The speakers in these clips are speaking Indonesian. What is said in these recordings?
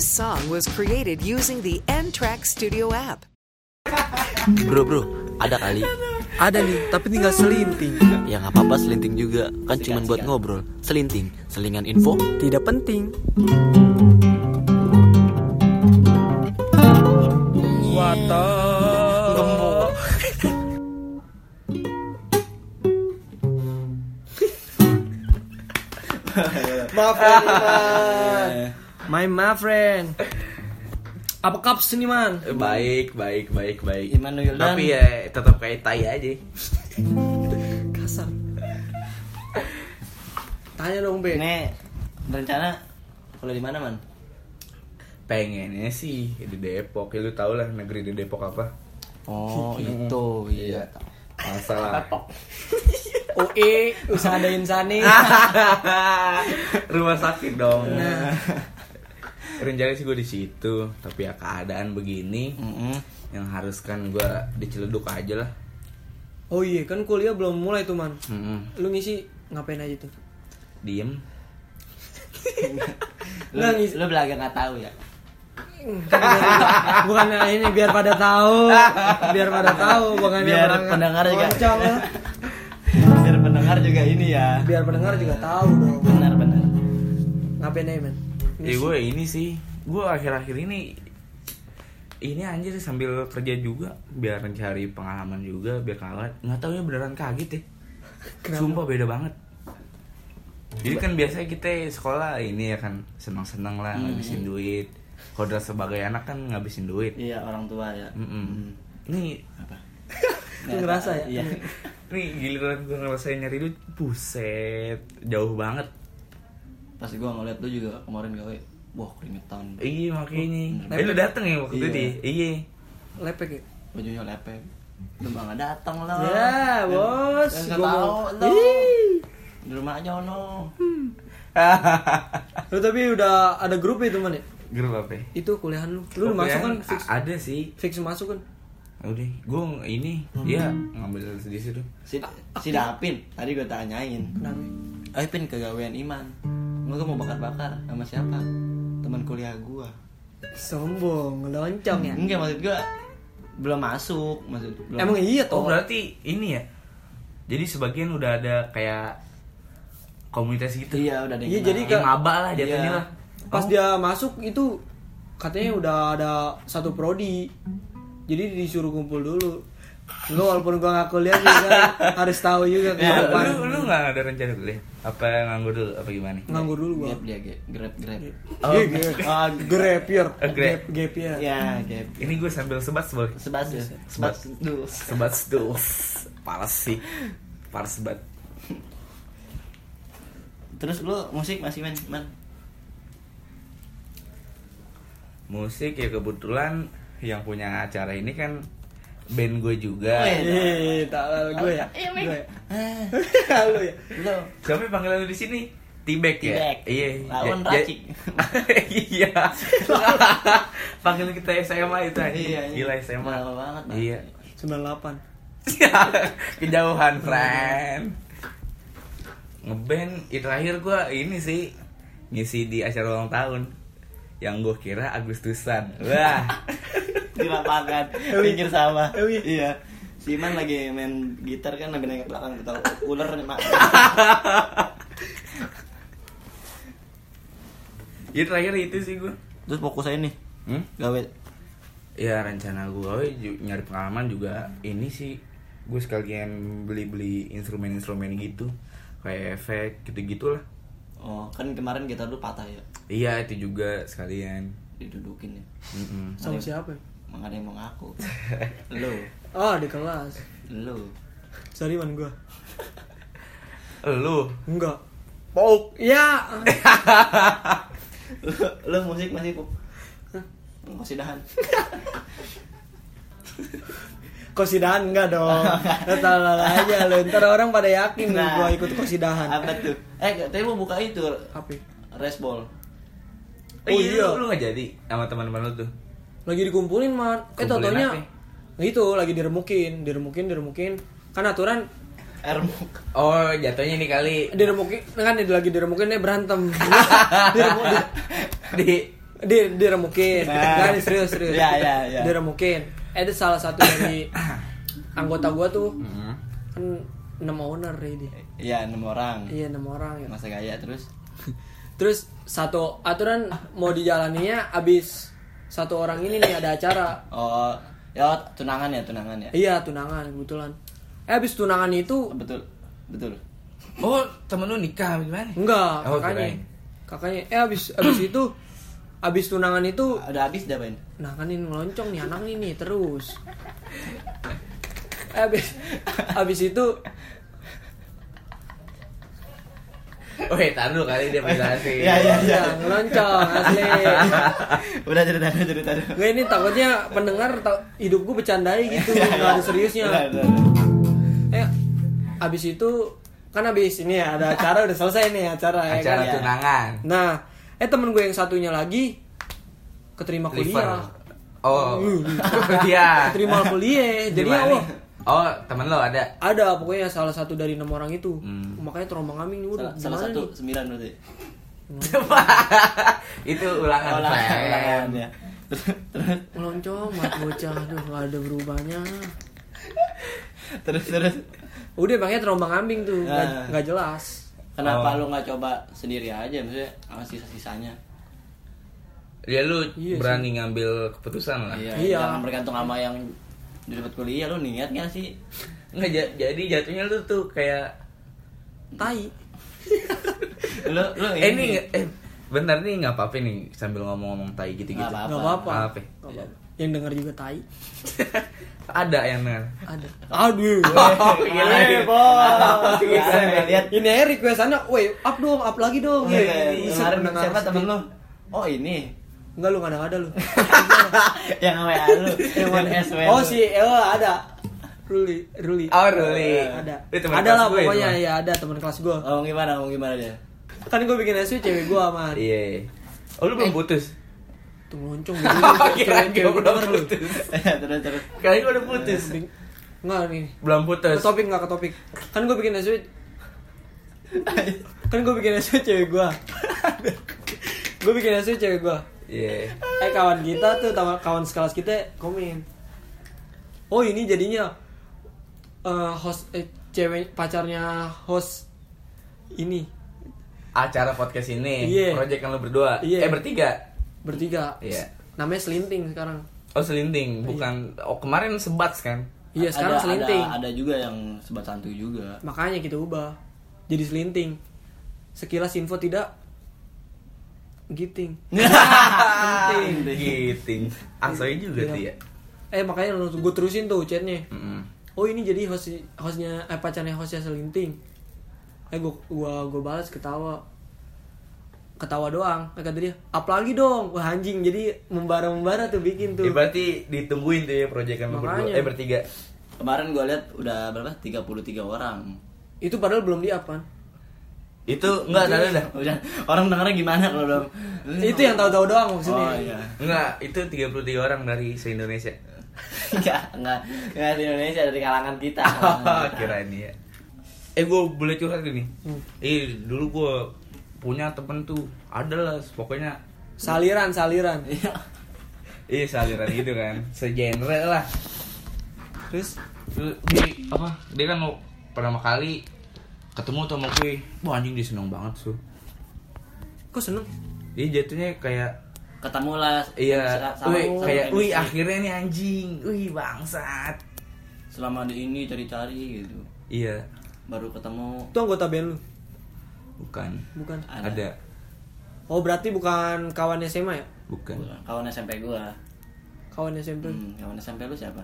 This song was created using the N Track Studio app. Bro bro, ada kali. Ada nih, tapi tinggal selinting. Ya nggak apa-apa selinting juga, kan cuman buat ngobrol. Selinting, selingan info. Tidak penting. Wato. Gembok. Maaf Iman. My my friend. Apa kaps nih man? Baik, baik, baik, baik. Iman Nuyuldan. Tapi ya tetap kayak tai aja. Kasar. Tanya dong be. Ini rencana kuliah di mana man? Pengennya sih di Depok. Ya lu tau lah negeri di Depok apa? Oh itu iya. Masalah. OE usaha ada insani. Rumah sakit dong. Nah. Rencana sih gue di situ, tapi ya keadaan begini Mm-mm. yang harus kan gue diceleduk aja lah. Oh iya kan kuliah belum mulai tuh man. Mm-mm. Lu ngisi ngapain aja tuh? Diem. Lu, ngisi- lu belaga nggak tahu ya? bukan ini biar pada tahu biar pada tahu bukan Biar pendengar juga. Biar pendengar juga ini ya. biar pendengar juga tahu dong Benar benar. ngapain aja man Ya gue ini sih, gue akhir-akhir ini ini anjir sambil kerja juga biar mencari pengalaman juga biar kaget nggak tahu ya beneran kaget ya Kenapa? sumpah beda banget jadi kan biasanya kita sekolah ini ya kan senang-senang lah Hmm. ngabisin duit udah sebagai anak kan ngabisin duit Iya orang tua ya. Mm-mm. nih Apa? Lu ngerasa ya? Iya. nih giliran gue ngerasain nyari duit buset jauh banget Pas gua ngeliat lu juga kemarin gawe, wah keringetan. iya makanya Oh, eh lu dateng ya waktu itu Iya. di iya lepek ya Bajunya lepek. Lu nggak datang lo. Ya, bos. Nggak tahu mau- lo. Di rumah aja no. lu tapi udah ada grup itu man ya grup apa ya? itu kuliahan lu lu udah masuk kan fix ada sih fix masuk kan udah gue ini dia ngambil di situ Si, si Dapin, tadi gue tanyain. kenapa Ayo Pin kegawean Iman. Lu mau bakar-bakar sama siapa? Teman kuliah gua. sombong loncong ya Enggak maksud gua belum masuk, maksud belum. emang iya oh toh berarti ini ya jadi sebagian udah ada kayak komunitas gitu Iya, udah ada yang Iya, kenal. jadi kayak maba lah jatuhnya Iya. lah pas Oh, dia masuk itu katanya udah ada satu prodi jadi disuruh kumpul dulu Enggak walaupun gua nggak kuliah juga harus tahu juga lu, kenapa lu, lu gak ada rencana kuliah apa nganggur dulu apa gimana nganggur dulu gua Gap dia, grab, grab. Oh, Iya, grab. Ah, grab year. Oh, grab. Gap, year. Ya, gap. ini gue sambil sebat sebat ya. Sebat. Sebas dulu. sebat tuh paras sih paras sebat Terus lu musik masih main, man? musik ya kebetulan yang punya acara ini kan band gue juga Weh. Ih, tak lalu gue ya. Iya, Mik. Gue ya. Ah, Lu ya. Lu. siapa yang panggil lu di sini Tibek ya Tibek. iya Lawan Ja- ja- Racik. iya panggil kita SMA itu aja Iya, iya. gila SMA Lama banget, Bang. iya 98. kejauhan friend ngeband itu terakhir gue ini sih ngisi di acara ulang tahun yang gue kira Agustusan wah Di lapangan, pinggir sawah. Oh, iya. Iya. Si Iman lagi main gitar kan lagi naik belakang kita ular nih, Mak. itu terakhir itu sih gue Terus fokus aja nih. hmm? Gawe ya rencana gue nyari pengalaman juga ini sih gue sekalian beli-beli instrumen-instrumen gitu kayak efek gitu-gitu lah Oh, kan kemarin kita dulu patah ya. iya itu juga sekalian Didudukin ya. Mm-mm. Sama siapa? ya? Makanya mau ngaku. Lu, Oh, di kelas. lu. Sorry man gua. lu Enggak. Pauk Ya. lu, lu musik masih kok. Masih dahan. Kosidahan enggak dong. Tahu aja lu. Ntar orang pada yakin Nah. gua ikut kosidahan. Apa tuh? Eh, tadi mau buka itu Apa? resball. Oh Oh, iya, iya. lu, lu gak jadi sama teman-teman lu tuh. Lagi dikumpulin man. Eh apa? itu lagi diremukin, diremukin, diremukin. Kan aturan Ermuk. Oh, jatuhnya ini kali diremukin kan lagi diremukin dia berantem. diremuk, di- di Dia diremukin. Nah. Nih serius serius. Iya, iya, iya. Diremukin. Eh, itu salah satu dari anggota gua tuh Mm-mm. kan enam owner ya dia. Iya, enam orang. Iya enam orang ya. Masa gaya terus. Terus satu aturan mau dijalaninya abis satu orang ini nih ada acara. Oh, ya tunangan ya, tunangan ya. Iya tunangan kebetulan. Eh abis tunangan itu Betul. Betul. Oh, temen lu nikah gimana? enggak Oh, kakaknya. Kakaknya eh abis abis itu abis tunangan itu Udah habis dah, Ben. nah kan ini ngeloncong nih anak ini nih terus. Eh abis abis itu Weh, tar dulu kali dia penjelasin. Iya, iya, iya. ya ngeloncong asli. Udah cerita dulu, cerita dulu. Gue ini takutnya pendengar ta- hidup gue bercandai gitu, Iya, nggak ada seriusnya. Udah, udah, udah. Eh, abis itu kan abis ini ya ada acara udah selesai nih acara ya Acara kan. ya. tunangan. Nah, eh temen gue yang satunya lagi keterima kuliah. Oh, iya. Keterima kuliah. Jadi ya wah, Oh, temen lo ada. ada pokoknya salah satu dari enam orang itu. Hmm. Makanya terombang ambing nih udah Salah, salah gimana satu nih? sembilan berarti. itu ulangan Ulangan, plan. ulangan ya. Terus, Meloncong, mat bocah, aduh gak ada berubahnya. terus, terus. Udah makanya terombang ambing tuh, nggak Ah. nggak jelas. Kenapa Oh. lu nggak coba sendiri aja maksudnya sama sisa-sisanya? Ya lu Iya berani ngambil keputusan lah. Iya, Iya. jangan bergantung sama yang di tempat kuliah lu niat gak sih? Nggak ja- jadi jatuhnya lu tuh kayak Tai. Lu lu eh ini nggak- eh bentar nih nggak apa-apa nih sambil ngomong-ngomong tai gitu-gitu. Nggak apa-apa. Apa? Nggak apa-apa. Yang denger juga tai. Ada yang denger. Ada. Aduh. Oh, gila. Eh, bos. Gila, nggak lihat. Ini aja requestannya, woi up dong, up lagi dong. Iya, kemarin siapa temen lu? Oh ini Enggak lu nggak ada ada lu. yang WA lu Yang? SW Oh lu. si Ewa ada. Ruli, Ruli. Oh, Ruli. Ada. Ada lah pokoknya ya ada teman kelas gue. Oh gimana? Oh gimana dia? Kan gue bikin SW cewek gue aman. Iya. Oh lu belum putus? Tuh loncong gitu. kira gue belum putus. terus terus. Kali gue udah putus. Enggak nih. Belum Ke putus. topik enggak ke topik. Kan gue bikin SW Kan gue bikin SW cewek gue. gue bikin SW cewek gue. Iya. Eh kawan kita tuh kawan sekelas kita komen. Oh ini jadinya eh, host eh, cewek pacarnya host ini Acara podcast ini, Iya. project yang lu berdua. Iya. Eh bertiga. bertiga. Iya. Namanya selinting sekarang. Oh selinting, bukan. Oh kemarin sebats kan? Iya sekarang ada, selinting. Ada, ada juga yang sebat santuy juga. Makanya kita ubah jadi selinting. Sekilas info tidak giting. Giting. Giting. Asoy juga Iya. tuh ya. Eh makanya gue terusin tuh chatnya. Mm-mm. Oh ini jadi host hostnya eh, pacarnya hostnya selinting. Eh gua gua gua balas ketawa. Ketawa doang. Eh, kata dia, "Up lagi dong." Wah anjing, jadi membara-membara tuh bikin tuh. Ya, berarti ditungguin tuh ya lu berdua. Eh bertiga. Kemarin gue lihat udah berapa? 33 orang. Itu padahal belum di kan. Itu enggak ada ada. Udah orang dengernya gimana kalau belum? Itu yang tahu-tahu doang maksudnya. Oh iya. Enggak, itu 33 orang dari se-Indonesia. Enggak, enggak, enggak di Indonesia dari kalangan kita. Kira ini ya. Eh gue boleh curhat gini. Hmm. Eh dulu gue punya temen tuh ada lah pokoknya Saliran, saliran. Iya. Iya saliran gitu kan Segenre lah Terus Terus di apa Dia kan mau pertama kali Ketemu tuh sama gue Wah anjing dia seneng banget su kok seneng? Dia jatuhnya kayak Ketemu lah. Iya Wih kayak. Wih akhirnya nih anjing Wih bangsat Selama di ini cari-cari gitu. Iya Baru ketemu. Itu anggota band lu? Bukan Bukan. Ada. Ada Oh, berarti bukan kawan SMA ya? Bukan Kawan SMP gua. Kawan SMP. Hmm, kawan SMP lu siapa?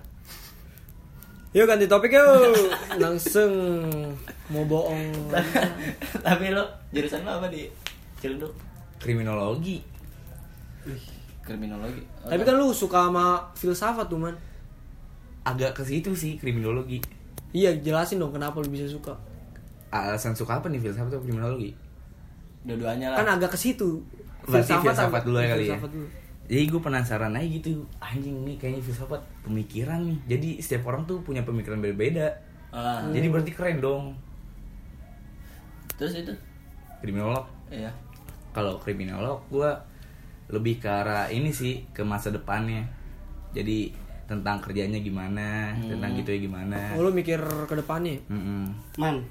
Yuk ganti topik yuk. Langsung mau bohong. Tapi lu jurusan lu apa di Cilenduk? Kriminologi Kriminologi. Oh, Tapi kan lu suka sama filsafat tuh, Man. Agak ke situ sih kriminologi Iya, jelasin dong kenapa lu bisa suka. Alasan suka apa nih filsafat atau kriminologi? dua-duanya lah. Kan agak ke situ. Berarti filsafat dulu ya kali ya? filsafat dulu. Jadi gue penasaran aja gitu Anjing nih kayaknya filsafat pemikiran nih Jadi setiap orang tuh punya pemikiran berbeda Ah, Jadi berarti keren dong terus itu? Kriminolog Iya. Kalau kriminolog gue lebih ke arah ini sih ke masa depannya jadi tentang kerjanya gimana tentang gitu ya gimana Oh, lu mikir ke depannya. Mm-mm. Man,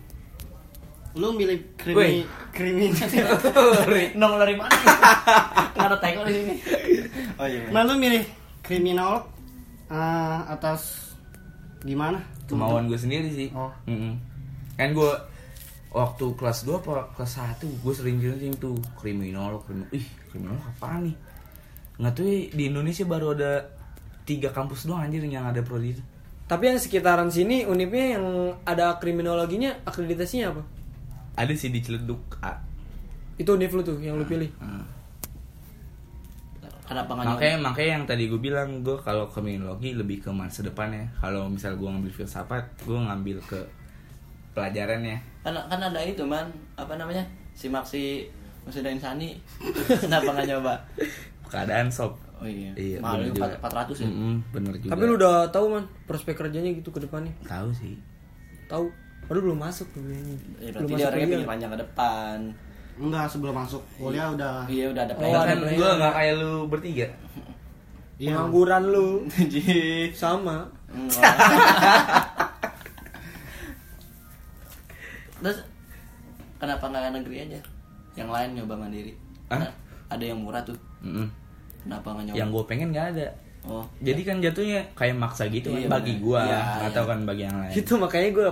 lu milih krimi kriminal. Nong dari mana? Nggak ada teko di sini. Oh iya. Man, lu milih kriminal eh, atas gimana? kemauan gue sendiri sih Oh. Mm-mm. kan gue waktu kelas 2 apa kelas 1 gue sering sering tuh kriminal kriminal ih kriminal apa nih nggak tuh ya, di Indonesia baru ada tiga kampus doang anjir yang ada prodi itu Tapi yang sekitaran sini unipnya yang ada kriminologinya akreditasinya apa? ada sih di Ciledug A. Itu univ lu tuh yang lu pilih. Hmm. Kenapa nggak makanya nyoba? makanya yang tadi gue bilang gue kalau kriminologi lebih ke masa depan ya kalau misal gue ngambil filsafat gue ngambil ke pelajarannya Kan kan ada itu man, apa namanya? Simak si Musida Insani. Kenapa nggak nyoba? keadaan sob Oh iya. iya Mahal juga. 400 ya. Mm-mm, bener juga Tapi lu udah tahu man prospek kerjanya gitu ke depannya. tahu sih Tahu. Padahal belum masuk ini. Ya, belum berarti dia masuk orangnya kuliah. pikir panjang ke depan. Enggak, sebelum masuk kuliah udah Iya udah ada Oh, plan. ada kan plan. gue nggak kayak lu bertiga Iya. Pengangguran lu sama. Enggak. Terus kenapa nggak negeri aja? Yang lain nyoba mandiri. Hah? Ada yang murah tuh. Mm-mm. Kenapa nggak nyoba? yang gue pengen nggak ada Oh, jadi kan jatuhnya kayak maksa gitu Iya, kan bagi bener. gue Iya, atau iya. kan bagi yang lain Gitu makanya gue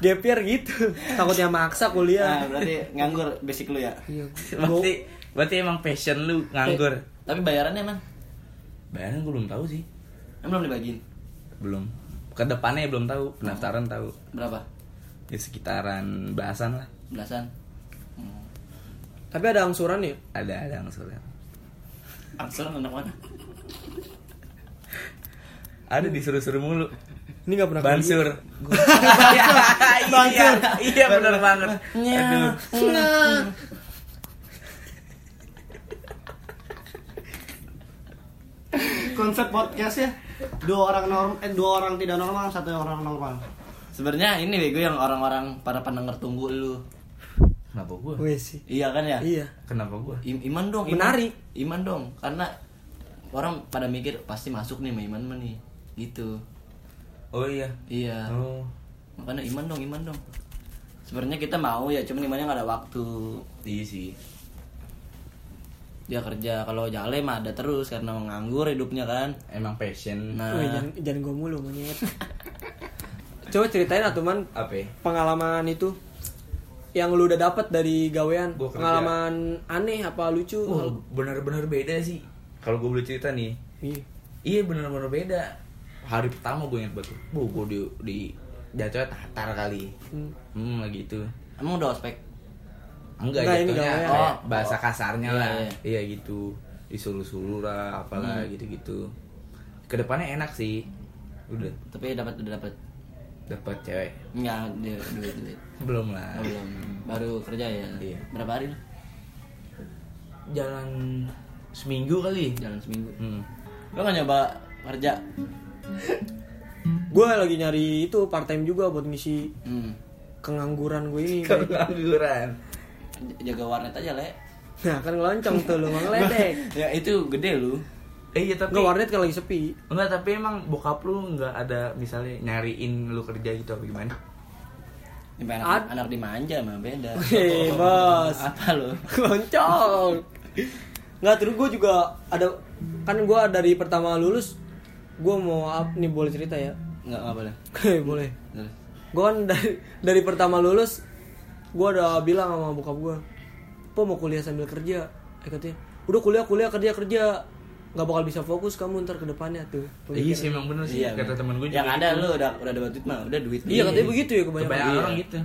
gap year gitu. Takutnya maksa Nah, kuliah. berarti nganggur basic lu ya. Iya. berarti berarti emang passion lu nganggur Tapi bayarannya emang bayaran gue belum tahu sih emang belum dibagiin. belum ke depannya belum tahu pendaftaran tahu Berapa? ya sekitaran belasan lah Belasan. Hmm. Tapi ada angsuran ya? ada ada angsuran Angsur anak mana? ada disuruh-suruh mulu. Ini gak pernah Bansur. kuliah. iya iya benar banget. Aduh. Konsep podcast ya. Dua orang normal eh dua orang tidak normal satu orang normal. Sebenarnya ini bego yang orang-orang para pendengar tunggu lu. Kenapa gue Wih sih. Iya kan ya? Iya. kenapa gue I- iman dong, iman. Menarik. Iman dong, karena orang pada mikir pasti masuk nih sama iman mah nih. Gitu. oh iya Iya. oh Makanya iman dong, iman dong. Sebenarnya kita mau ya, cuman imannya nggak ada waktu. iya sih Dia kerja kalau jale mah ada terus karena nganggur hidupnya kan. emang passion Nah, Wih, jangan, jangan gue mulu monyet. Coba ceritain atuh man apa ya? pengalaman itu yang lu udah dapat dari gawean. Gua kerja. Pengalaman aneh apa lucu? Oh, bener-bener beda sih. Kalau gue boleh cerita nih, Iya. iya bener-bener beda. Hari pertama gue ingat betul, bu gue di, di jatuhnya tatar kali. Hmm. Hmm, gitu. emang udah ospek. Enggak, ini jatuhnya Oh, bahasa oh. kasarnya Iya, lah. iya. Iya gitu. Disuruh-suruh lah, apalah gitu-gitu. Ke depannya enak sih. Udah Tapi dapat udah dapat. Dapat cewek. Enggak, dia duit duit. Belum lah. Oh, belum. Baru kerja ya. Iya. Berapa hari lu? Jalan seminggu kali. Jalan seminggu. Hmm. Lu nggak nyoba kerja? Gue lagi nyari itu part time juga buat ngisi Hmm. kengangguran gue ini. Pengangguran. J- Jaga warnet aja, Le. Nah kan ngeloncong tuh lu ngeledek. ya itu gede lu. Eh iya tapi Enggak warnet kan lagi sepi. Enggak, tapi emang bokap lu enggak ada misalnya nyariin lu kerja gitu apa gimana? Sampai anak, Ad- anak dimanja mah beda. Hei bos. Apa lu? Loncong. Nggak terus gue juga ada kan gue dari pertama lulus gue mau up nih boleh cerita ya Enggak, enggak boleh. Oke boleh gue kan dari dari pertama lulus gue udah bilang sama bokap gue po mau kuliah sambil kerja eh katanya udah kuliah kuliah kerja kerja nggak bakal bisa fokus kamu ntar ke depannya tuh Iya sih emang bener sih Iya, kata temen gue Yang ada lu udah udah dapat duit mah, udah duit. iya katanya begitu ya kebanyakan Kebanyakan Iya. orang gitu.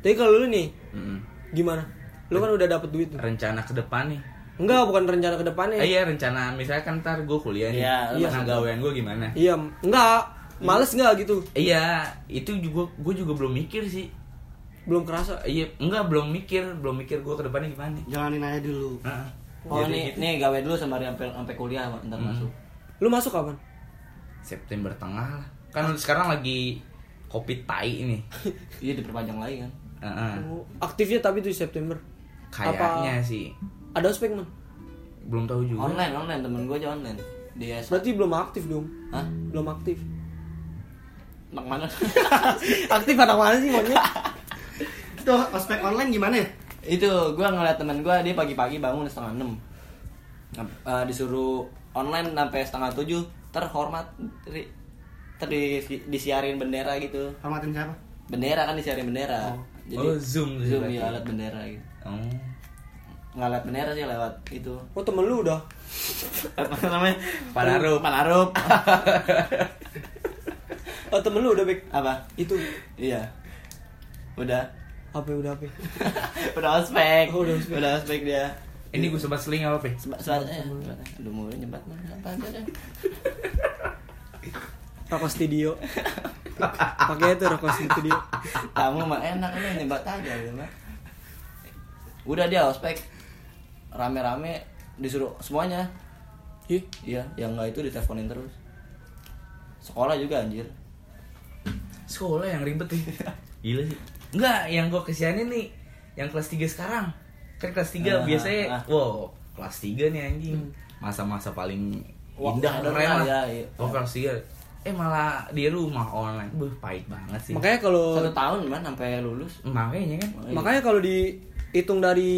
tapi kalau lu nih Mm-mm. gimana lu kan udah dapet duit tuh Rencana ke depan nih. enggak bukan rencana ke depannya Eh, iya rencana misalnya kan ntar gue kuliah nih. Iya, Iya. Nah gawean gue gimana? iya enggak males enggak gitu Iya, itu juga gue juga belum mikir sih. belum kerasa Iya, enggak belum mikir, belum mikir gue ke depannya gimana. Jalanin aja dulu. Heeh. Oh, Jadi nih gitu. nih gawe dulu sampai sampai sampai kuliah ntar Hmm. masuk. lu masuk kapan September tengah lah. Kan sekarang lagi kopi tai ini. Iya diperpanjang lagi kan. Heeh. Oh, aktifnya tapi tuh di September Kayaknya Apa- sih. ada ospek man belum tahu juga Online, online temen gue aja online. Dia Berarti belum aktif dong. Hah? Belum aktif. Anak mana? aktif anak mana sih monyet? Itu ospek online gimana ya? Itu gue ngeliat temen gue dia pagi-pagi bangun setengah enam. Eh, disuruh online sampai setengah tujuh terhormat ter di, disiarin bendera gitu. Hormatin siapa? bendera kan disiarin bendera. Jadi Oh, Zoom zoom ya alat bendera gitu. Oh. nggak liat bendera sih lewat itu. Oh temen lu udah. apa namanya? Panarup. panarup Oh temen lu udah baik. apa? Itu. Iya. Udah apa udah apa? udah ospek Oh, udah ospek. udah ospek dia ini gue sobat seling apa pe eh, sebat. Aduh, mau nyebat mana? Apa aja. Rokok studio. Pakai itu rokok studio. Kamu mah enak lu nyebat aja ya, Mbak. Udah dia ospek rame-rame disuruh semuanya. Ih, Iya, yang enggak itu diteleponin terus. Sekolah juga anjir. sekolah yang ribet nih gila sih enggak yang gue kesianin nih yang kelas 3 sekarang kan kelas 3 Ah, biasanya ah. wow kelas 3 nih anjing masa-masa paling Wah, indah ada keren lah ya, iya. oh kelas 3 eh malah di rumah online Buh, pahit banget sih makanya kalau Satu tahun man sampai lulus. makanya kan Oh, iya. makanya kalau dihitung dari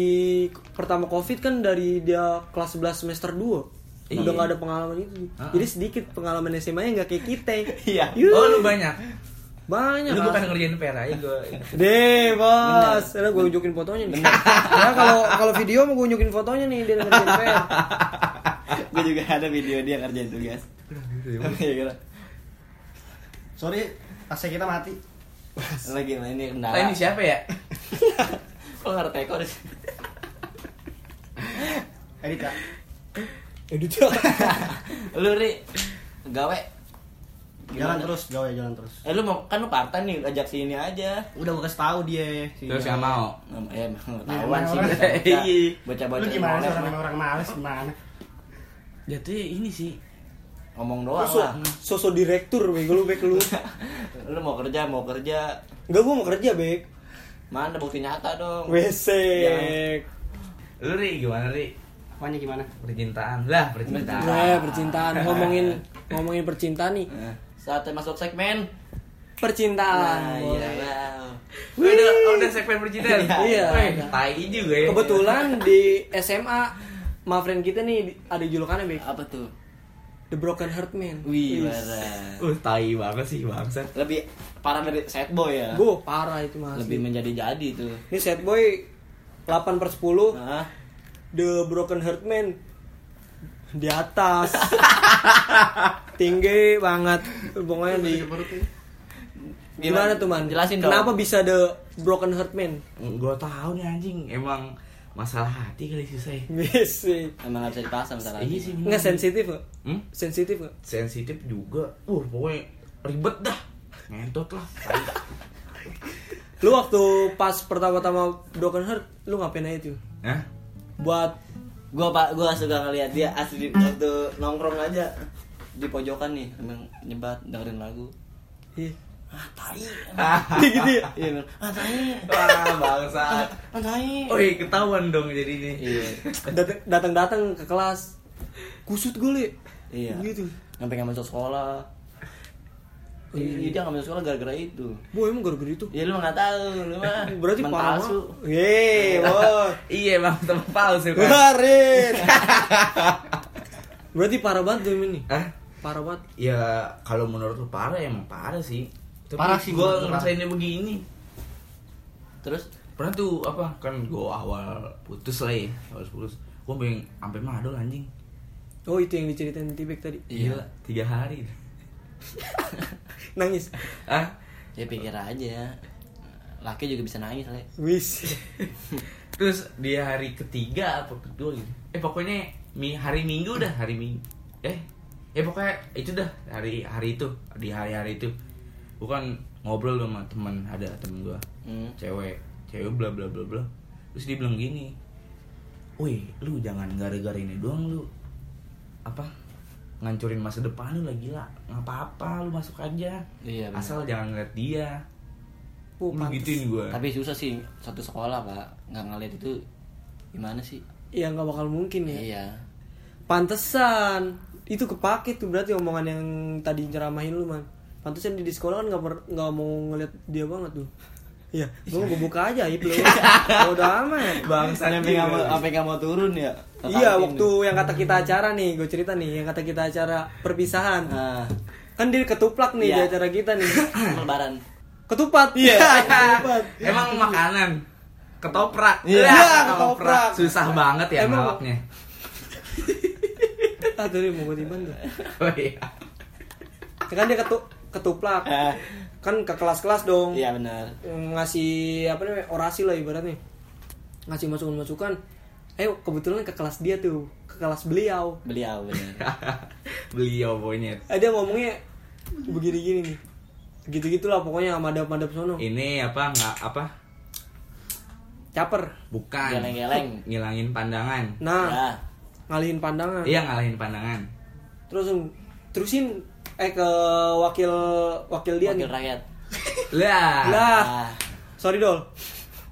pertama covid kan dari dia kelas 11 semester 2 Iya. udah nggak ada pengalaman itu Ah. jadi sedikit pengalaman SMA nya nggak kayak kita Iya. Oh lu banyak banyak lu bukan ngerjain PR aja gue deh bos Udah gue unjukin fotonya nih ya kalau kalau video mau gue unjukin fotonya nih dia ngerjain PR Gue juga ada video dia ngerjain tugas. Iya, kira. Sorry, AC kita mati. Lagi main ini kendala. Lah ini siapa ya Kok ngerti kok di sini? Edit ya. edit Lu ri gawe. Jalan terus, gawe jalan terus. Eh lu mau kan lu partai nih ajak sini aja. Udah gue kasih tahu dia. si terus nggak mau? Eh, tahuan sih. Iya. Bocah-bocah Lu gimana sih orang orang males. gimana? jatuhnya ini sih. Ngomong doang so, lah. sosok direktur bego lu bek lu. Lu mau kerja mau kerja. Enggak gue mau kerja bek. Mana bukti nyata dong? Wc lu ri gimana ri? Apanya gimana? percintaan. Lah percintaan. Nah percintaan. Ngomongin ngomongin percintaan nih. Nah, saatnya masuk segmen. Percintaan nah, iya wow. udah udah segmen percintaan. Iya. Weh, tai juga ya. Kebetulan di SMA ma friend kita nih ada julukannya bek. Apa tuh? The Broken Heart Man. Wih parah. Uh tai banget sih bangsat. Lebih parah dari sad boy ya? Gue parah itu mas. Lebih menjadi jadi tuh. Ini sad boy 8 per 10 nah, The Broken Heart Man Di atas Tinggi banget Pokoknya di Gimana tuh man? jelasin dong Kenapa bisa The Broken Heart Man? gue tahu nih anjing emang masalah hati kali susah ya. Bisa emang gak bisa dipasang salah iya sih bener. Nggak sensitif gak? hmm? Sensitif gak? sensitif juga uh pokoknya ribet dah ngentot lah. Lu waktu pas pertama-tama Broken Heart Lu ngapain aja tuh? Hah? Buat gua pak gua suka ngeliat dia asli waktu nongkrong aja. Di pojokan nih emang nyebat dengerin lagu. Ih, ah tai. Gitu ya? iya ah tai. Wah bangsat ah tai. Oh iya ketahuan dong jadi ini iya. Dat- Datang-datang ke kelas Kusut gue li iya. Gitu. Sampai nggak masuk sekolah Iya, dia nggak masuk sekolah gara-gara itu. Boy emang gara-gara itu Ya lu nggak tahu, lu mah Berarti teman parah palsu. Yeay, boy iya bang teman palsu kan Kemarin. Berarti parah banget tuh ini. Hah? Parah banget. ya kalau menurut lu parah ya emang parah sih Tapi Parah sih, lu ngerasainnya begini Terus pernah tuh apa kan gue awal putus lah ya awal putus gue pengen sampai madol anjing Oh itu yang diceritain Tibek tadi. Iya. Tiga hari Nangis. ah ya pikir aja. Laki juga bisa nangis lah. Wis. terus di hari ketiga apa kedua gitu eh pokoknya mi hari minggu dah hari minggu eh ya pokoknya itu dah hari hari itu di hari hari itu bukan ngobrol sama teman ada temen gua Hmm. cewek cewek bla bla bla bla terus dia bilang gini wih lu jangan gara-gara ini doang lu apa ngancurin masa depan lu lagi lah nggak apa-apa lu masuk aja Iya, benar. asal jangan ngeliat dia Oh, lu gituin gua Tapi susah sih satu sekolah pak nggak ngeliat itu gimana sih? Ya nggak bakal mungkin ya. Iya. Pantesan itu kepake tuh berarti omongan yang tadi nyeramahin lu man. Pantesan di, di sekolah kan nggak nggak mau ngeliat dia banget tuh. Iya, gua mau buka aja ya lu. Udah amat. Bangsa Sampai nggak mau nggak mau turun ya. Iya, waktu yang kata kita acara nih, gue cerita nih, yang kata kita acara perpisahan. Nah, Kan dia ketuplak nih di Iya. acara kita nih. lebaran. Ketupat. Iya, ketupat. Emang makanan ketoprak. Iya, Ya, ketoprak. Susah banget ya. Ah, tadi mau gue tiban tuh. Oh iya. Ya kan dia ketu ketuplak. Eh, Kan ke kelas-kelas dong. Iya benar. ngasih apa namanya orasi lah ibaratnya ngasih masukan masukan eh kebetulan ke kelas dia tuh ke kelas beliau Beliau benar. Beliau pokoknya. eh dia ngomongnya begini gini nih gitu gitulah pokoknya madap madap sono Ini apa nggak apa? caper Bukan. Geleng-geleng. Ngilangin pandangan. nah Ya. ngalihin pandangan Iya ngalahin pandangan. terus terusin eh ke wakil wakil dia Wakil nih rakyat. Lah. lah Ah. sorry dol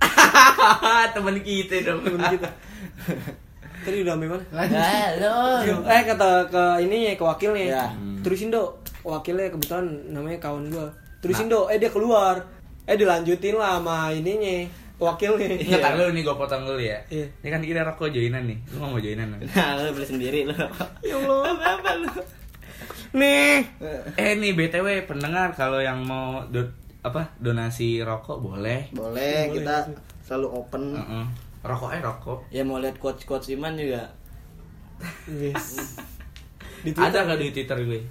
Temen kita dong. temen kita tadi udah sampai mana Ya, lo. eh kata ke ininya ke wakilnya Ya. terusin dok wakilnya kebetulan namanya kawan gua terusin dok eh dia keluar eh dilanjutin lah sama ininya wakilnya Iya, tar dulu nih gue potong dulu ya. Iya. Ini kan kita rokok joinan nih. Lu nggak mau joinan? Nah, lo beli sendiri lo. ya Allah apa lu nih Eh nih BTW pendengar kalau yang mau do- apa donasi rokok boleh. Boleh, Boleh, kita sih. selalu open. Heeh. Rokoknya rokok. Ya mau lihat quotes quotes Iman juga. yes di Ada nggak di Twitter gue?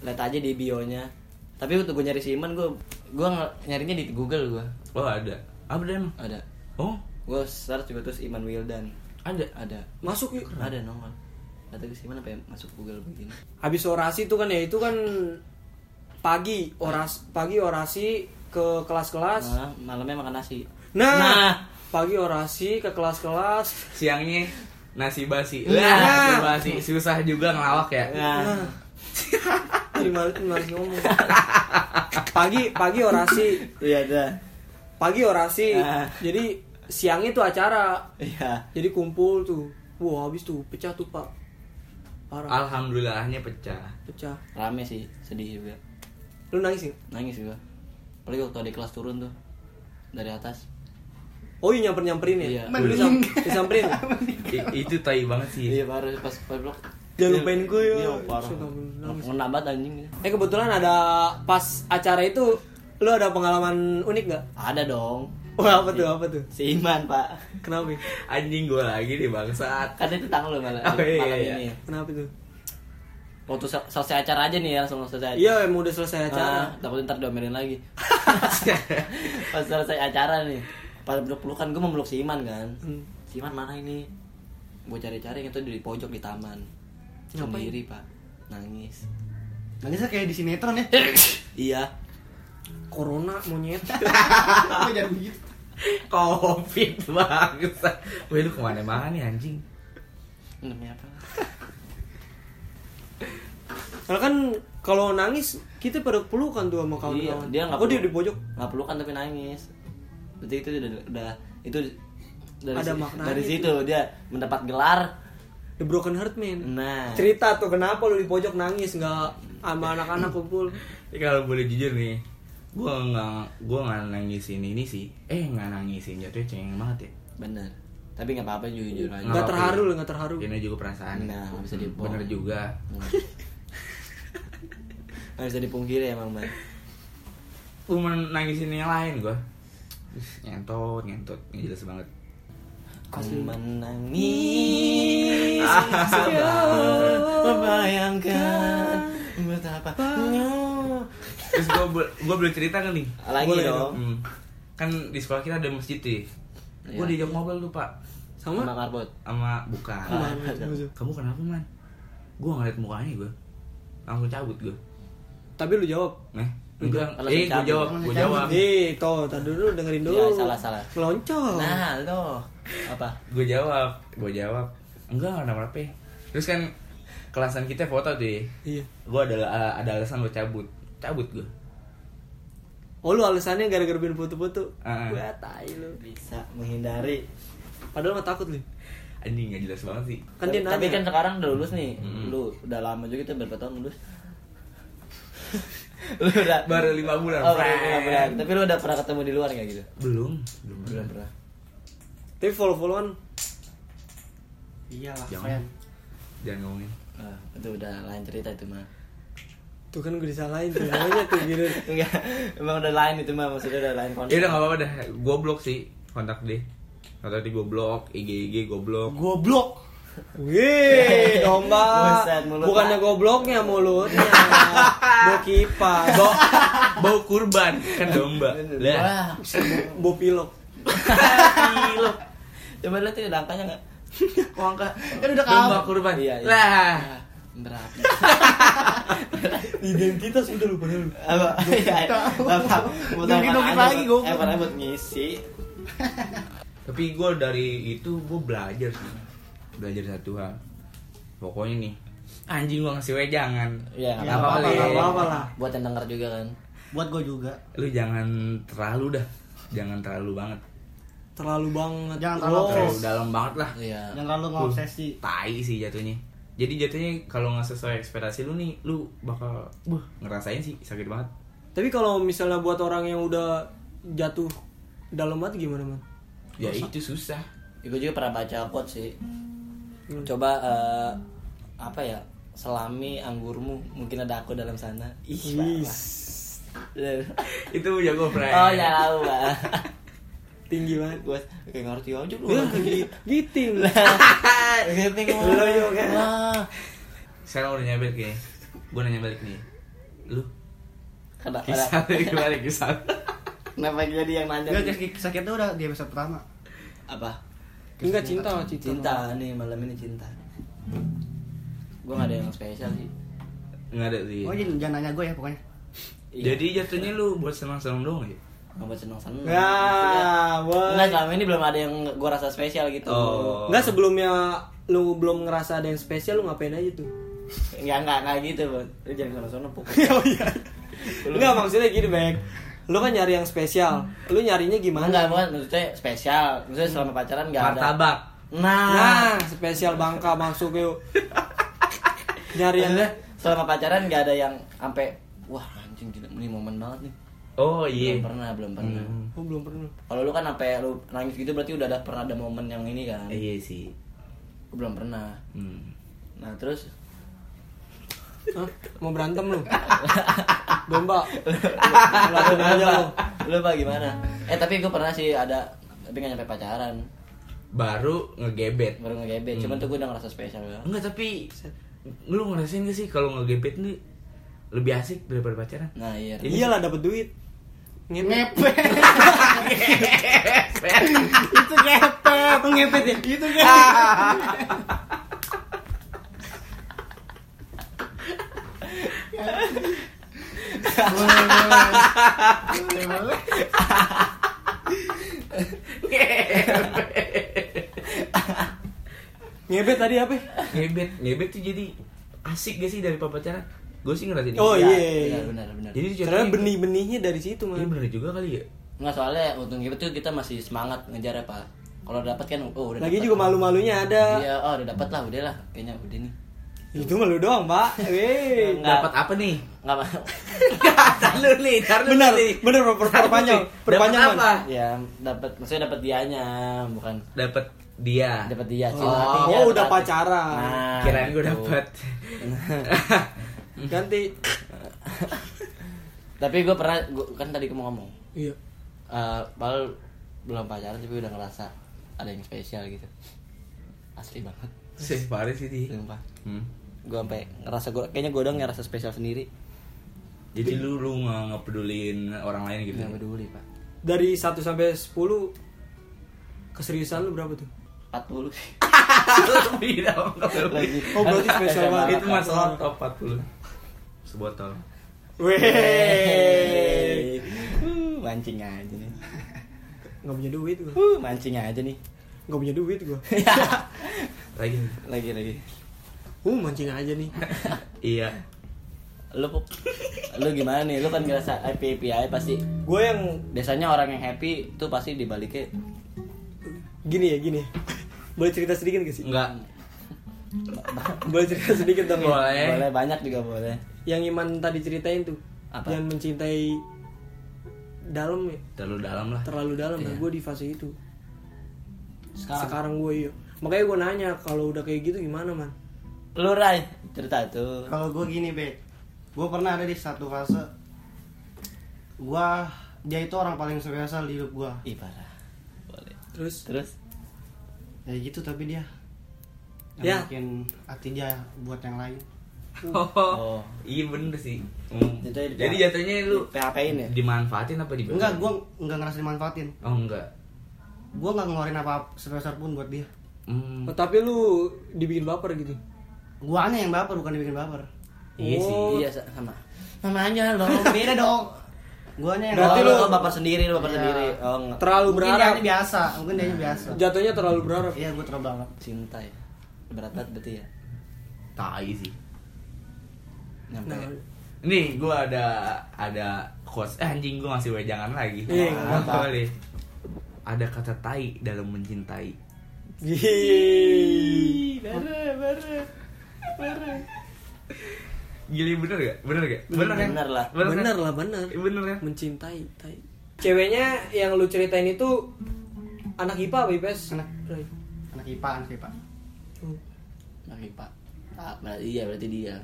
Lihat aja di bio-nya. Tapi waktu gue nyari si Iman gue gue nyarinya di Google gue. Oh ada. Apa deh emang? Ada. Oh Gue search juga terus Iman Wildan. ada. Ada. masuk yuk Ada nongol. Iman apa ya masuk Google begini. habis orasi itu kan ya itu kan pagi oras pagi orasi ke kelas-kelas Nah, malamnya makan nasi. nah, Nah. pagi orasi ke kelas-kelas Siangnya nasi basi. Nah. Lah, nasi basi. Susah juga ngelawak ya. Nah, Nah, males, males ngomong. Pagi pagi orasi, iya dah. pagi orasi. Ah. Jadi siangnya tuh acara. Iya. Jadi kumpul tuh. Wah, habis tuh pecah tuh, Pak. Parah, Alhamdulillahnya pecah. pecah. Rame sih, sedih juga. Lu nangis sih? Nangis juga. Apalagi waktu adik kelas turun tuh dari atas. Oh iya nyamper-nyamperin ya? Iya. Disam- disamperin. Itu tai banget sih. Iya baru pas pas blok. Jangan lupain gue ya. Iya parah. Ngena banget anjing. Eh kebetulan ada pas acara itu lu ada pengalaman unik nggak? Ada dong. Wah apa tuh apa tuh? Si Iman pak. Kenapa? Anjing gue lagi nih bangsat. Kan itu tanggal lo malam, Oh, iya, malam iya. ini. Kenapa tuh? Waktu sel- selesai acara aja nih ya langsung selesai acara. Iya emang udah selesai acara. Ah, takut ntar diomelin lagi. pas selesai acara nih. Pas peluk pelukan gue mau meluk si Iman kan. Hmm. Si Iman mana ini? Gue cari-cari itu di pojok di taman. Sendiri pak. Nangis. Nangisnya kayak di sinetron ya. iya. Corona monyet. Apa jangan begitu. Covid bangsat. Weh lu ke mana-mana nih anjing. Namanya apa? Karena kan kalau nangis kita pada pelukan tuh sama Iya, kawan-kawan. dia nggak Oh dia di pojok. nggak pelukan tapi nangis berarti itu udah, udah itu dari Ada si- maknanya dari itu. situ dia mendapat gelar The Broken Heart Man. nah Cerita tuh kenapa lu di pojok nangis nggak sama anak-anak kumpul. Ya, kalau boleh jujur nih, gua nggak gua nggak nangisin ini sih. Eh nggak nangisin jatuhnya cengeng banget ya. bener tapi nggak apa-apa jujur aja Nggak terharu lu nggak terharu. Ini juga perasaan. Nah, nggak bisa dibohong. Bener juga. nggak bisa dipungkiri emang man Lu mau nangisin yang lain gua. Ih, Nyentot, nyentot, ini jelas banget. Ku menangis sambil membayangkan betapa Terus gua bo- gua boleh cerita kan nih? lagi Boleh dong Hmm. Kan di sekolah kita ada masjid nih. Gua Iya. diajak ngobrol tuh, Pak. Sama? sama marbot Sama bukan. Ah. Kamu kenapa, Man? Gua ngeliat mukanya gua. Langsung cabut gua. Tapi lu jawab. Nah, enggak. Eh, cabut. jawab, gua jawab. Eh, toh, tadi dulu dengerin dulu. Ya, salah, salah. Meloncong. nah lo apa gue jawab gue jawab enggak nggak ada apa terus kan kelasan kita foto tuh ya Iya. gue ada ada alasan gue cabut cabut gue Oh lu alasannya gara-gara bikin foto-foto. Ah. Gua tai lu. bisa menghindari Padahal mah takut lu. anjing nggak jelas banget sih Kan dia Tapi kan sekarang udah lulus nih. Mm-mm. Lu udah lama juga tuh berapa tahun lulus? lu udah baru lima bulan Oh, baru lima bulan. Tapi lu udah pernah ketemu di luar kayak gitu? belum belum Belum pernah. Tapi follow-followan Iyalah, Jangan. friend. jangan ngomongin Ah, itu udah lain cerita itu mah. Tuh kan gue disalahin tuh namanya tuh gitu. Enggak, emang udah lain itu mah maksudnya udah lain konsep. ya udah nggak apa-apa dah gue blok sih kontak deh kontak di gue blok IG IG gue blok Goblok. Wih, domba. Buset, mulut Bukannya gobloknya mulutnya. Bau kipas. bau bau kurban kan domba lah Bau pilok. gila. Coba lihat tuh angkanya enggak? Oh, angka. Kan udah domba kalah. kurban Iya, iya. lah Berat. Identitas udah lupa dulu. Apa? Iya. Apa? Mau lagi, aja, gua. buat- ngisi. tapi gue dari itu gue belajar sih belajar satu hal pokoknya nih anjing gua ngasih wejangan Iya, Ya, nggak apa-apa, apa-apa. nggak apa-apa lah. Buat yang denger juga kan. Buat gue juga. lu jangan terlalu dah jangan terlalu banget Terlalu banget. Jangan terlalu Oh, terlalu dalam banget lah Iya. Jangan terlalu ngobsesi. tai sih jatuhnya jadi jatuhnya kalau nggak sesuai ekspektasi lu nih lu bakal buh ngerasain sih sakit banget Tapi kalau misalnya buat orang yang udah jatuh dalam hati gimana, Man? ya itu susah Gue juga pernah baca quote sih. Coba eh, apa ya? Selami anggurmu, mungkin ada aku dalam sana. Ih, itu punya gue friend Oh ya tahu, Pak. Tinggi banget. Gue kayak ngerti aja lu. Ya, gitu. Giting. Gitu Lu juga. Wah. sekarang udah nyampe kayaknya gue nanya balik nih lu Kena, kisah gimana kisah Kenapa jadi yang nanya? Enggak, kisah kita udah di episode pertama. Apa? Enggak cinta, cinta. Cinta nih malam ini cinta. Gue gak ada yang spesial sih. nggak ada sih Oh, jadi jangan nanya gue ya pokoknya. Iya. jadi jatuhnya lu buat senang-senang doang ya nggak buat seneng seneng. Ya, boy. Enggak selama ini belum ada yang gue rasa spesial gitu. Oh. Enggak sebelumnya lu belum ngerasa ada yang spesial lu ngapain aja tuh? Enggak enggak enggak gitu, Bang. Lu jangan sono-sono puk. oh iya. Enggak maksudnya gini, Bek. Lu kan nyari yang spesial. Lu nyarinya gimana? Enggak, bukan maksudnya spesial. Maksudnya selama pacaran enggak ada. martabak Nah, Nah, spesial Bangka masuk yuk. Nyari yang selama pacaran enggak ada yang sampai wah anjing ini momen banget nih. Oh iya Belum pernah, belum pernah. Hmm. Oh, belum pernah. Kalau lu kan sampai lu nangis gitu berarti udah ada pernah ada momen yang ini kan. iya sih Gue belum pernah. hmm. Nah, terus Hah? Mau berantem lu? Domba. Lakuin aja lu. lu apa gimana? Eh tapi gue pernah sih ada tapi nggak nyampe pacaran baru ngegebet baru ngegebet cuman tuh gue udah ngerasa spesial banget enggak tapi lu ngerasain gak sih kalau ngegebet nih lebih asik daripada pacaran nah iya Iyalah dapat duit. Ngepet. Ngepet. Itu ngepet. Oh, ngepet ya? Itu. Boleh, boleh. Ngepet tadi apa? ngebet ngebet tuh jadi asik gak sih daripada pacaran gue sih ngerasain Oh itu. iya. benar benar benar jadi Karena benih-benihnya dari situ, iya man. bener juga kali ya nggak soalnya untuk ngebet tuh kita masih semangat ngejar ya pak kalau dapat kan oh udah Lagi dapet. juga malu-malunya ada. iya oh udah dapat lah udah lah kayaknya udah nih Itu malu doang, Pak. Weh. Nggak. dapat apa nih nggak lu nih tar lu Benar, nih benar per- per- perpanjang, perpanjang dapat apa ya dapat maksudnya dapat dianya bukan dapat dia dapat dia Oh, oh, udah pacaran. nah, kirain gue gitu. dapat Ganti. tapi gue pernah gua, kan tadi gue mau ngomong. Iya. Eh, padahal belum pacaran tapi udah ngerasa ada yang spesial gitu. Asli banget. Sih parah sih di sumpah. Hmm. gue sampai ngerasa gue kayaknya gue dong ngerasa spesial sendiri. Jadi lu lu nggak ngepedulin orang lain gitu nggak peduli pak. Dari 1 sampai 10 keseriusan lu berapa tuh? 40 lebih dong lagi Oh, berarti spesial banget. itu masalah top 40 sebotol Weh. Uh, mancing aja nih Gak punya duit gua. uh, mancing aja nih Gak punya duit gua. lagi lagi lagi Uh, mancing aja nih. iya lu lu gimana nih lu kan ngerasa happy happy aja pasti Gue yang biasanya orang yang happy tuh pasti dibaliknya gini ya, gini. Boleh cerita sedikit gak sih? Enggak. Boleh cerita sedikit dong ya? Boleh. Boleh banyak juga boleh. Yang Iman tadi ceritain tuh Apa? Yang mencintai dalam ya Terlalu dalam lah. Terlalu dalam Nah Iya. gue di fase itu Sekarang. Sekarang gue iya Makanya gue nanya Kalau udah kayak gitu gimana man? Lu Rai, cerita tuh. Kalau gue gini, Be. Gue pernah ada di satu fase. Gua dia itu orang paling spesial di hidup gua. Ih parah. Boleh. Terus Terus Ya gitu tapi dia Ya. yang bikin hati dia buat yang lain. Oh, iya bener sih. Hmm. Jatuhnya di- Jadi jatuhnya lu PHP-in ya? dimanfaatin apa di Enggak, gua enggak ngerasa dimanfaatin. Oh enggak. Gua nggak ngeluarin apa sebesar pun buat dia. Hmm. oh, Tapi lu dibikin baper gitu Guanya yang baper bukan dibikin baper. Iya sih. Oh. Iya sa- sama. Sama aja dong. Beda dong. Guanya yang Berarti oh, lu- lu bapak sendiri, lu bapak Iya. sendiri. Oh, enggak. Terlalu mungkin berharap dia biasa, mungkin dia biasa. Jatuhnya terlalu berharap Iya, gua terlalu berharap. Cinta ya. Berat banget berarti ya. Tai sih. Nyampe. Nah Nih, gua ada ada quotes. Eh, anjing gua ngasih wejangan lagi. Iya, boleh. Ada kata tai dalam mencintai. Gih. Gili bener gak? Bener gak? Bener kan? Bener lah. Bener, kan? Bener lah bener Iya, Bener kan? Mencintai tai. Ceweknya yang lu ceritain itu Anak IPA apa IPS? Anak. Anak IPA, anak IPA. Oh. Lagi Pak. Ah, berarti iya berarti dia.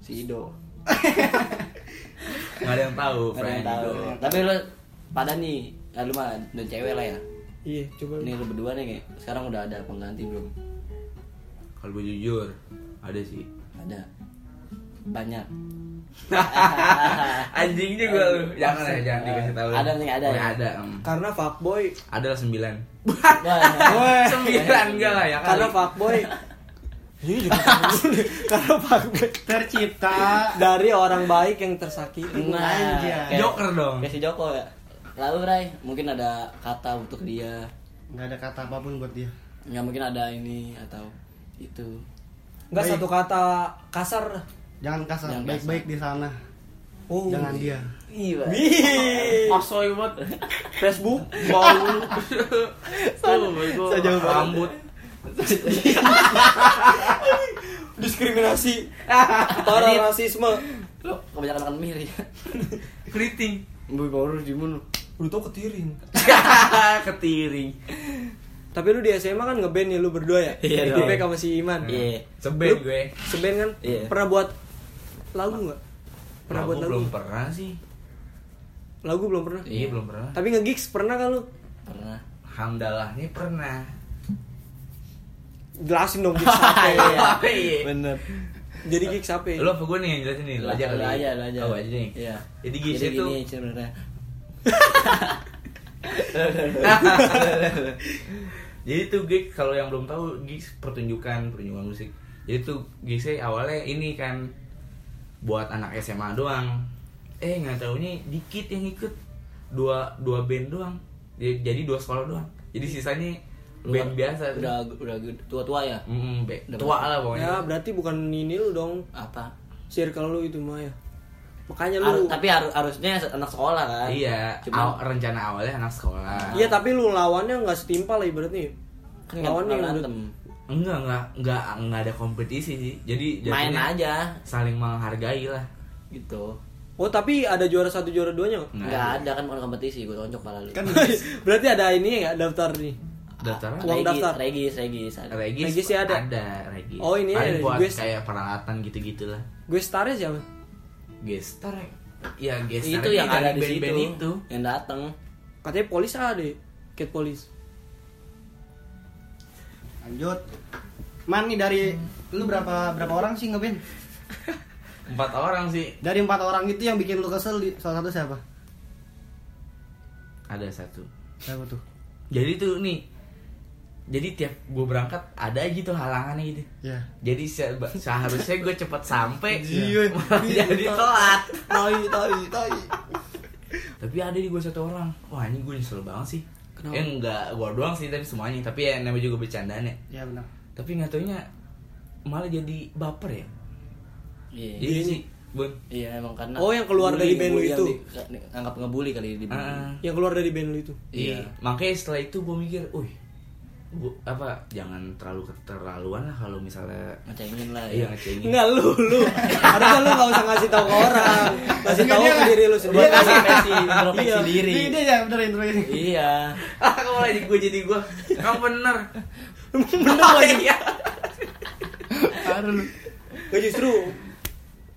Si Ido. Gak ada yang tahu, Nggak ada yang friend. tahu. Tapi lu pada nih, ya lu mah dan cewek lah ya. Iya coba Ini lu berdua nih, Nge. sekarang udah ada pengganti belum? Kalau gue jujur, ada sih. Ada. Banyak. Anjing juga lu. Jangan ya, jangan dikasih tahu. Ada nih, ada Oh, ya? Ada. Karena fuckboy Ada lah sembilan. Wah, sembilan enggak lah ya Karena fuckboy Ini juga Karena fuckboy Tercipta Dari orang baik yang tersakiti Nah, Joker dong. Si Joko ya. Lalu Ray, mungkin ada kata untuk dia. nggak ada kata apa pun buat dia. Nggak mungkin ada ini atau itu. Enggak Baik. satu kata kasar Jangan kasar, Jangan baik-baik di sana. Oh Jangan dia. Iya. Wih Asoy banget. Facebook Bau. Sejauh banget. rambut. Diskriminasi Para rasisme Lo kebanyakan makan mie ya. Keriting. Bu baru di mana? Lu tau ketiring Ketiring. Tapi lu di SMA kan ngeband ya lu berdua ya Iya Di dong. PK sama si Iman Iya. Seben gue. Seben kan Iya. Pernah buat lagu nggak? Pernah Aku buat lagu? belum pernah sih. Lagu belum pernah Iya, belum pernah. Tapi nge-gigs pernah kan lu? Pernah. Alhamdulillah nih pernah. Jelasin dong gigs apa ya Iya. Bener. Jadi gigs apa ya? Lu apa gue nih yang jelasin nih? Lu aja kali. Aja, lu aja. Oh, aja nih. Iya. Jadi gigs Jadi itu gini. Jadi tuh gigs kalau yang belum tahu gigs pertunjukan pertunjukan musik. Jadi tuh gigsnya awalnya ini kan buat anak SMA doang. Eh nggak taunya dikit yang ikut dua dua band doang. Jadi jadi dua sekolah doang. Jadi sisanya band biasa. tuh. Udah udah tua-tua ya? Mm, be- Udah tua lah pokoknya. Ya berarti bukan ini lu dong Apa? Circle lu itu mah ya Makanya lu tapi harus harusnya anak sekolah kan? Iya, Cuma aw- rencana awalnya anak sekolah. Iya tapi lu lawannya nggak setimpal lah ibaratnya kan Lawannya yang. Enggak, enggak, enggak, enggak ada kompetisi sih. Jadi Main aja Saling menghargai lah. gitu. Oh tapi ada juara satu juara duanya nggak? Nggak Enggak ada kan bukan kompetisi, gue tonjok pala lu. Kan Berarti ada ini nggak daftar nih Daftar Uang regis, daftar. regis, regis. ada. Regis, Regis sih ada. Ada regis. Oh, ini Paling ada, buat gue- kayak peralatan gitu-gitu lah. Gue starnya siapa? Gestar. Ya, gestar Itu yang ada di situ. band-band itu. Yang datang. Katanya polis ada Cat polis lanjut. Man nih dari lu berapa berapa orang sih ngeband? Empat orang sih. Dari empat orang itu yang bikin lu kesel di salah satu siapa? Ada satu. Siapa tuh? Jadi tuh nih. Jadi tiap gue berangkat ada aja tuh halangannya gitu. Ya. Jadi se- seharusnya gue cepet sampai, Iya. malah jadi telat. Tai tai tai. Tapi ada di gue satu orang. Wah ini gue nyesel banget sih. Kenapa? Eh enggak gue doang sih tapi semuanya. Tapi ya namanya juga bercandaan ya. Ya benar. Tapi nggak taunya malah jadi baper ya. Iya. Jadi sih, bun. Iya emang karena Oh, yang keluar dari band lu itu. di- anggap ngebully kali di band. Ah, Yang keluar dari band lu itu iya. Iya. Makanya setelah itu gue mikir, wih, Bu, apa jangan terlalu keterlaluan lah kalau misalnya ngecengin lah iya ya ngecengin Enggak lu, lu. Harusnya lu gak usah ngasih tahu ke orang. Kasih tahu ke diri lu dia sendiri. kasih introspeksi introspeksi Iya. diri Ini dia ya bener intro ini. iya ah kok malah jadi gue jadi gue kamu bener Bener lagi. iya lu. Gak justru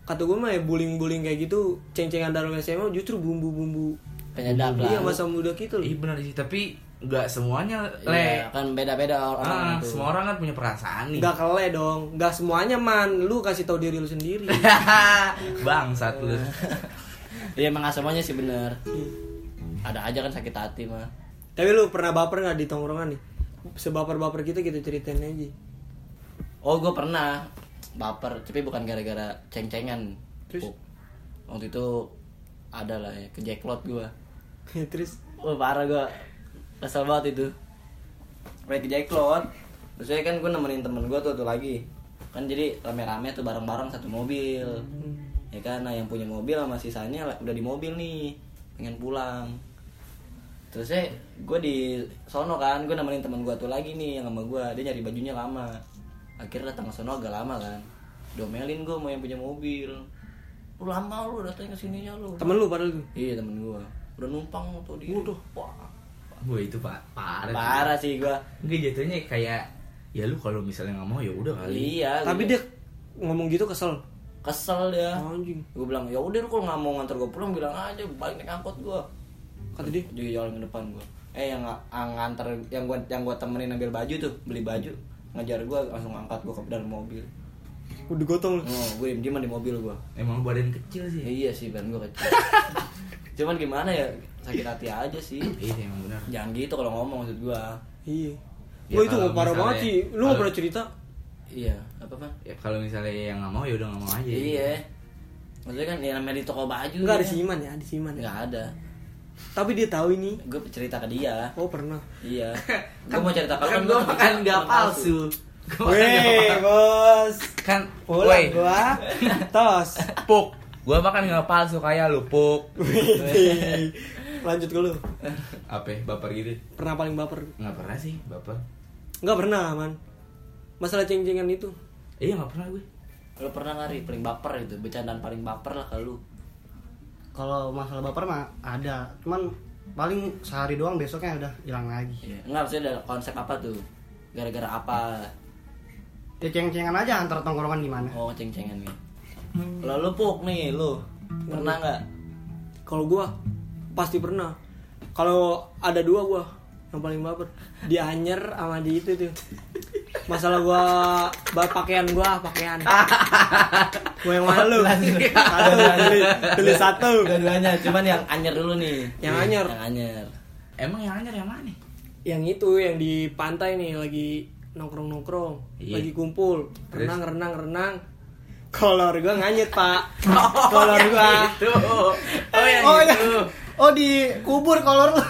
kata gue mah ya bullying-bullying kayak gitu ceng-cengan dalam SMA justru bumbu-bumbu penyedap lah iya masa muda kita loh iya benar sih tapi nggak semuanya Iya, le kan beda-beda orang ah, itu semua orang kan punya perasaan nih. Gak kele dong. Gak semuanya man. Lu kasih tahu diri lu sendiri. Bang satu iya emang nggak semuanya sih bener. Ada aja kan sakit hati mah. Tapi lu pernah baper gak di tongkrongan nih? Sebaper-baper kita kita ceritain aja. Oh gue pernah baper tapi bukan gara-gara ceng-cengan. Terus? Oh, waktu itu ada lah ya kejeklot gue Terus? Wah parah gue Kesel banget itu. Kayak kejeklot Terus saya kan gue nemenin temen gue tuh, tuh lagi. Kan jadi rame-rame tuh bareng-bareng satu mobil. Ya kan, nah yang punya mobil sama sisanya lah- udah di mobil nih Pengen pulang. Terus saya gue di sono kan Gue nemenin temen gue tuh lagi nih yang sama gue Dia nyari bajunya lama. Akhirnya datang ke sono agak lama kan. Domelin gue mau yang punya mobil. Lu lama lu datang ke sininya lu. Temen lu padahal tuh? Iya temen gue Udah numpang tuh dia. Waduh. Wah gue itu pak parah Parah sih gue Enggak jatuhnya kayak ya lu kalau misalnya nggak mau ya udah kali. Iya Tapi gitu. dia ngomong gitu kesel. Kesel dia. Anjing. Gue bilang ya udah lu kalau nggak mau nganter gue pulang bilang aja balik naik angkot gue Kata dia? Jadi jalan ke depan gue Eh yang ng- ang- nganter yang gue yang gue temenin ambil baju tuh beli baju ngajar gue langsung angkat gue ke dalam mobil. Udah gotong lu Oh, gue diem dieman di mobil gue. emang badan kecil sih. Ya, iya sih ban gue kecil. Cuman gimana ya sakit hati aja sih. iya emang benar Jangan gitu kalau ngomong maksud gue. Iya Ya, Wah itu kalau parah banget sih Lu gak kalau- pernah cerita Iya apa mah? ya kalau misalnya yang nggak mau ya udah nggak mau aja Iya. Maksudnya kan ya namanya di toko baju. Enggak ada ya. siman ya Ada siman ya Nggak ada. Tapi dia tahu ini Gue cerita ke dia. Oh pernah Iya. gue mau cerita kan lu, gue makan nggak palsu Gua Weh bos kan Pulang woi gua Tos puk gue makan nggak palsu kayak lu puk Wih. Lanjut ke lu apa ya, baper gitu Pernah paling baper nggak pernah sih baper Enggak pernah man Masalah ceng-cengan itu iya nggak pernah gue Lu pernah ngari paling baper itu, bercandaan paling baper lah ke lu. Kalau masalah baper mah ada, cuman paling sehari doang besoknya udah hilang lagi. Iya. Enggak maksudnya ada konsep apa tuh? Gara-gara apa? Ya ceng-cengan aja antar tongkrongan gimana. Oh, ceng-cengan nih. Kalau lu puk nih, lu pernah nggak? Kalau gua pasti pernah. Kalau ada dua gua yang paling baper. Di Anyer sama di itu tuh. Masalah gua ba- pakaian gua, pakaian. gua yang mana lu? Beli, beli satu. Dua-duanya, cuman yang anyer dulu nih. Yang anyer. Yang anyer. emang yang anjir yang mana Yang itu yang di pantai nih lagi nongkrong-nongkrong, Iya. lagi kumpul, renang renang renang. Kolor gua nganyet, Pak. Kolor gua. itu. Oh yang Oh, itu. iya. Oh di kubur kolor lu.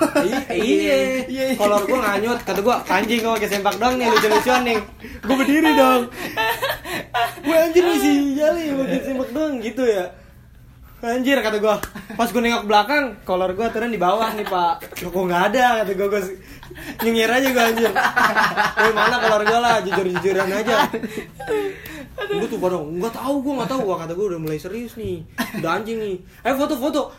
iya. Iya kolor gua nganyut. Kata gua anjing gua pakai sempak doang nih lucu-lucuan nih. Gua berdiri dong. Gua anjir nih si Jali pakai sempak doang gitu ya. Anjir kata gua. Pas gua nengok belakang kolor gua turun di bawah nih pak. Kok nggak ada? Kata gua gua nyengir aja gua anjir. Woi mana kolor gua lah? Jujur-jujuran aja Gue tuh pada nggak tahu gue nggak tahu. Wah, kata gue udah mulai serius nih. Udah anjing nih. Eh foto-foto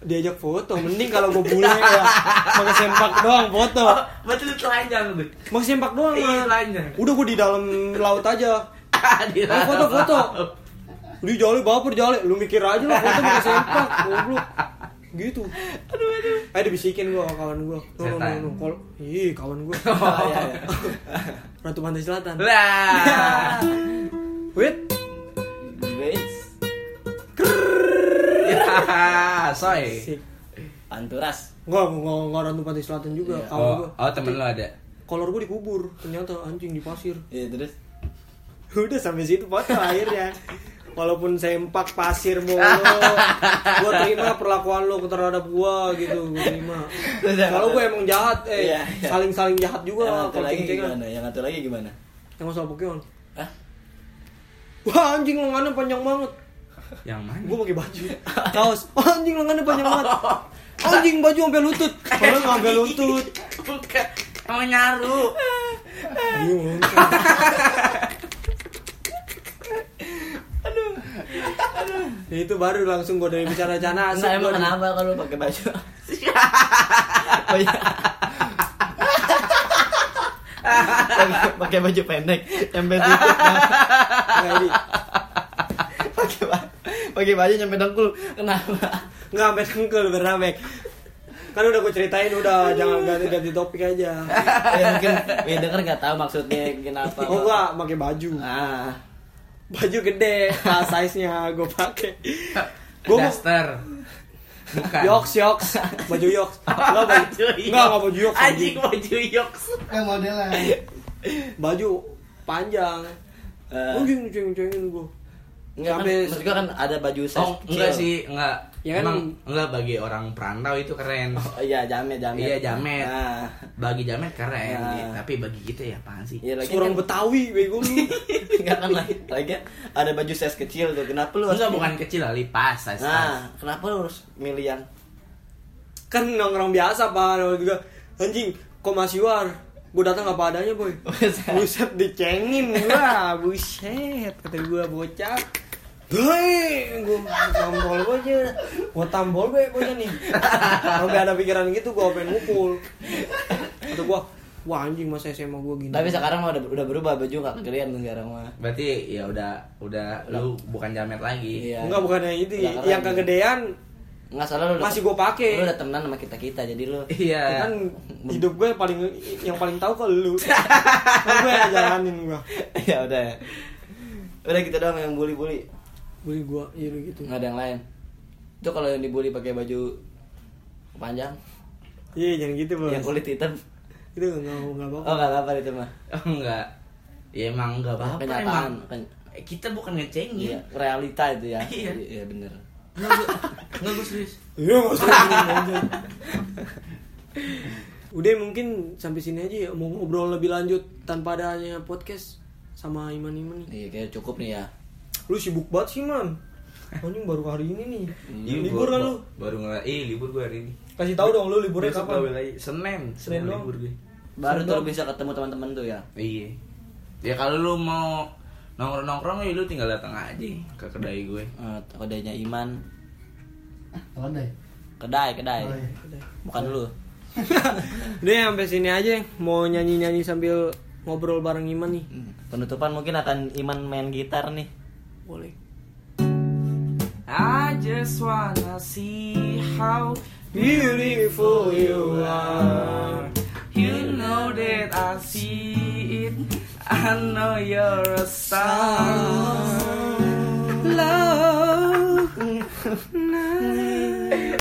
diajak foto mending kalau gue bule ya. Pakai sempak doang foto. Betul telanjang tuh pakai sempak doang Iya, telanjang. udah gue di dalam laut aja. Di eh foto-foto dalam. di jali baper jali lu mikir aja lah foto pakai sempak goblok. Gitu. Aduh aduh. Eh dibisikin gue sama kawan gue no no no, no. Kol- ih kawan gue Oh, iya, iya. Ratu Pantai Selatan. Lah wait. Guys, ya soy. Panturas. Enggak, enggak, enggak Ratu Pantai Selatan juga. Iya. oh, gue oh temen lo ada? Kolor gue dikubur ternyata anjing di pasir. Iya, terus? Udah sampai situ foto akhirnya. Walaupun sempak pasir mulu gue terima perlakuan lo terhadap gue gitu. Gue terima. Kalau gue emang jahat eh Iya, iya. saling saling jahat yang juga satu kalau lagi gimana? Yang satu lagi gimana? yang masalah Pokemon Hah? Wah anjing lengannya panjang banget. Yang mana? Gue pakai baju. Kaos. Wah, anjing lengannya panjang banget. Anjing baju sampai lutut. Kalau nggak sampai lutut. Bukan. Mau nyaru. Bingung. Ya itu baru langsung gue dari bicara cana Nah, emang kenapa kalau pakai baju? Oh, iya. Pakai- baju pendek nyampe titik ini. pakai pakai baju nyampe dengkul kenapa Nggak sampai dengkul beramek. Kan udah gue ceritain udah jangan ganti-ganti topik aja. ya mungkin ya denger nggak tahu maksudnya kenapa Oh enggak pakai baju. ah Baju gede, pas size-nya gue pakai. Gue. Bukan. yoks yoks, baju yoks. Enggak baju. Enggak enggak baju yoks. Anjing baju yoks. Eh modelnya. Baju panjang. Eh. Anjing ceng-cengin gue. Enggak kan, Sampai- maksud gua kan ada baju size Oh, kecil. enggak sih, enggak. Ya kan- Emang enggak bagi orang perantau itu keren. Oh iya, jamet, jamet. Iya, jamet. Nah, Bagi jamet keren, Nah. gitu. tapi bagi kita ya apaan sih? lagi Orang kan, Betawi bego lu. enggak kan lagi, lagi kan ada baju size kecil tuh. Kenapa lu harus Enggak bukan kecil kali, pas, size pas. Nah, kenapa lu harus milih yang kan nongkrong biasa pak juga anjing kok masih war gue datang apa adanya boy buset dicengin gua buset kata gua bocah Hei, gue tampol gue aja, gue tampol gue gue nih. Sampai ada pikiran gitu, gue pengen mukul. Atau gue, wah anjing masa SMA gue gini. Tapi sekarang mah udah, udah berubah baju nggak kegedean tuh sekarang mah. Berarti ya udah udah lu bukan jamet lagi. Iya. enggak bukan yang itu, yang kegedean Enggak salah lu masih gue pakai. Lu udah temenan sama kita-kita jadi lu Iya. kan hidup gue paling yang paling tahu kalau lu. kan gue yang jalanin gue. ya udah. Udah kita doang yang bully-bully. Bully gue, iya lu gitu. Nggak ada yang lain. Itu kalau yang dibully pakai baju panjang, Iya jangan gitu bos. yang kulit hitam. Itu nggak nggak apa. Oh, enggak apa-apa itu mah. Oh, enggak. Ya emang enggak apa-apa Kenyataan. emang. Eh, Kita bukan ngecengin. Iya, realita itu ya. Iya. Iya, bener. Enggak gue serius. Iya nggak usah gini aja. Udah mungkin sampai sini aja ya mau ngobrol lebih lanjut tanpa adanya podcast sama Iman Iman nih. Iya, kayak cukup nih ya. Lu sibuk banget sih man. Anjing baru hari ini nih. Iya, libur gua- kan lu? Baru nggak, eh libur gue hari ini. Kasih tahu dong lu liburnya Besok kapan? lagi. Senin, Senin Senin doang. libur gue. Baru tuh bisa ketemu teman-teman tuh ya. Iya. Ya kalau lu mau nongkrong-nongkrong ya lu tinggal datang aja ke kedai gue. Eh, kedainya Iman. Pandai. Kedai, kedai. Oh, iya. Bukan lu. Udah sampai sini aja mau nyanyi-nyanyi sambil ngobrol bareng Iman nih. Hmm. Penutupan mungkin akan Iman main gitar nih. Boleh. I just wanna see how Beautiful you are. you know that I see it. I know you're a star. Love.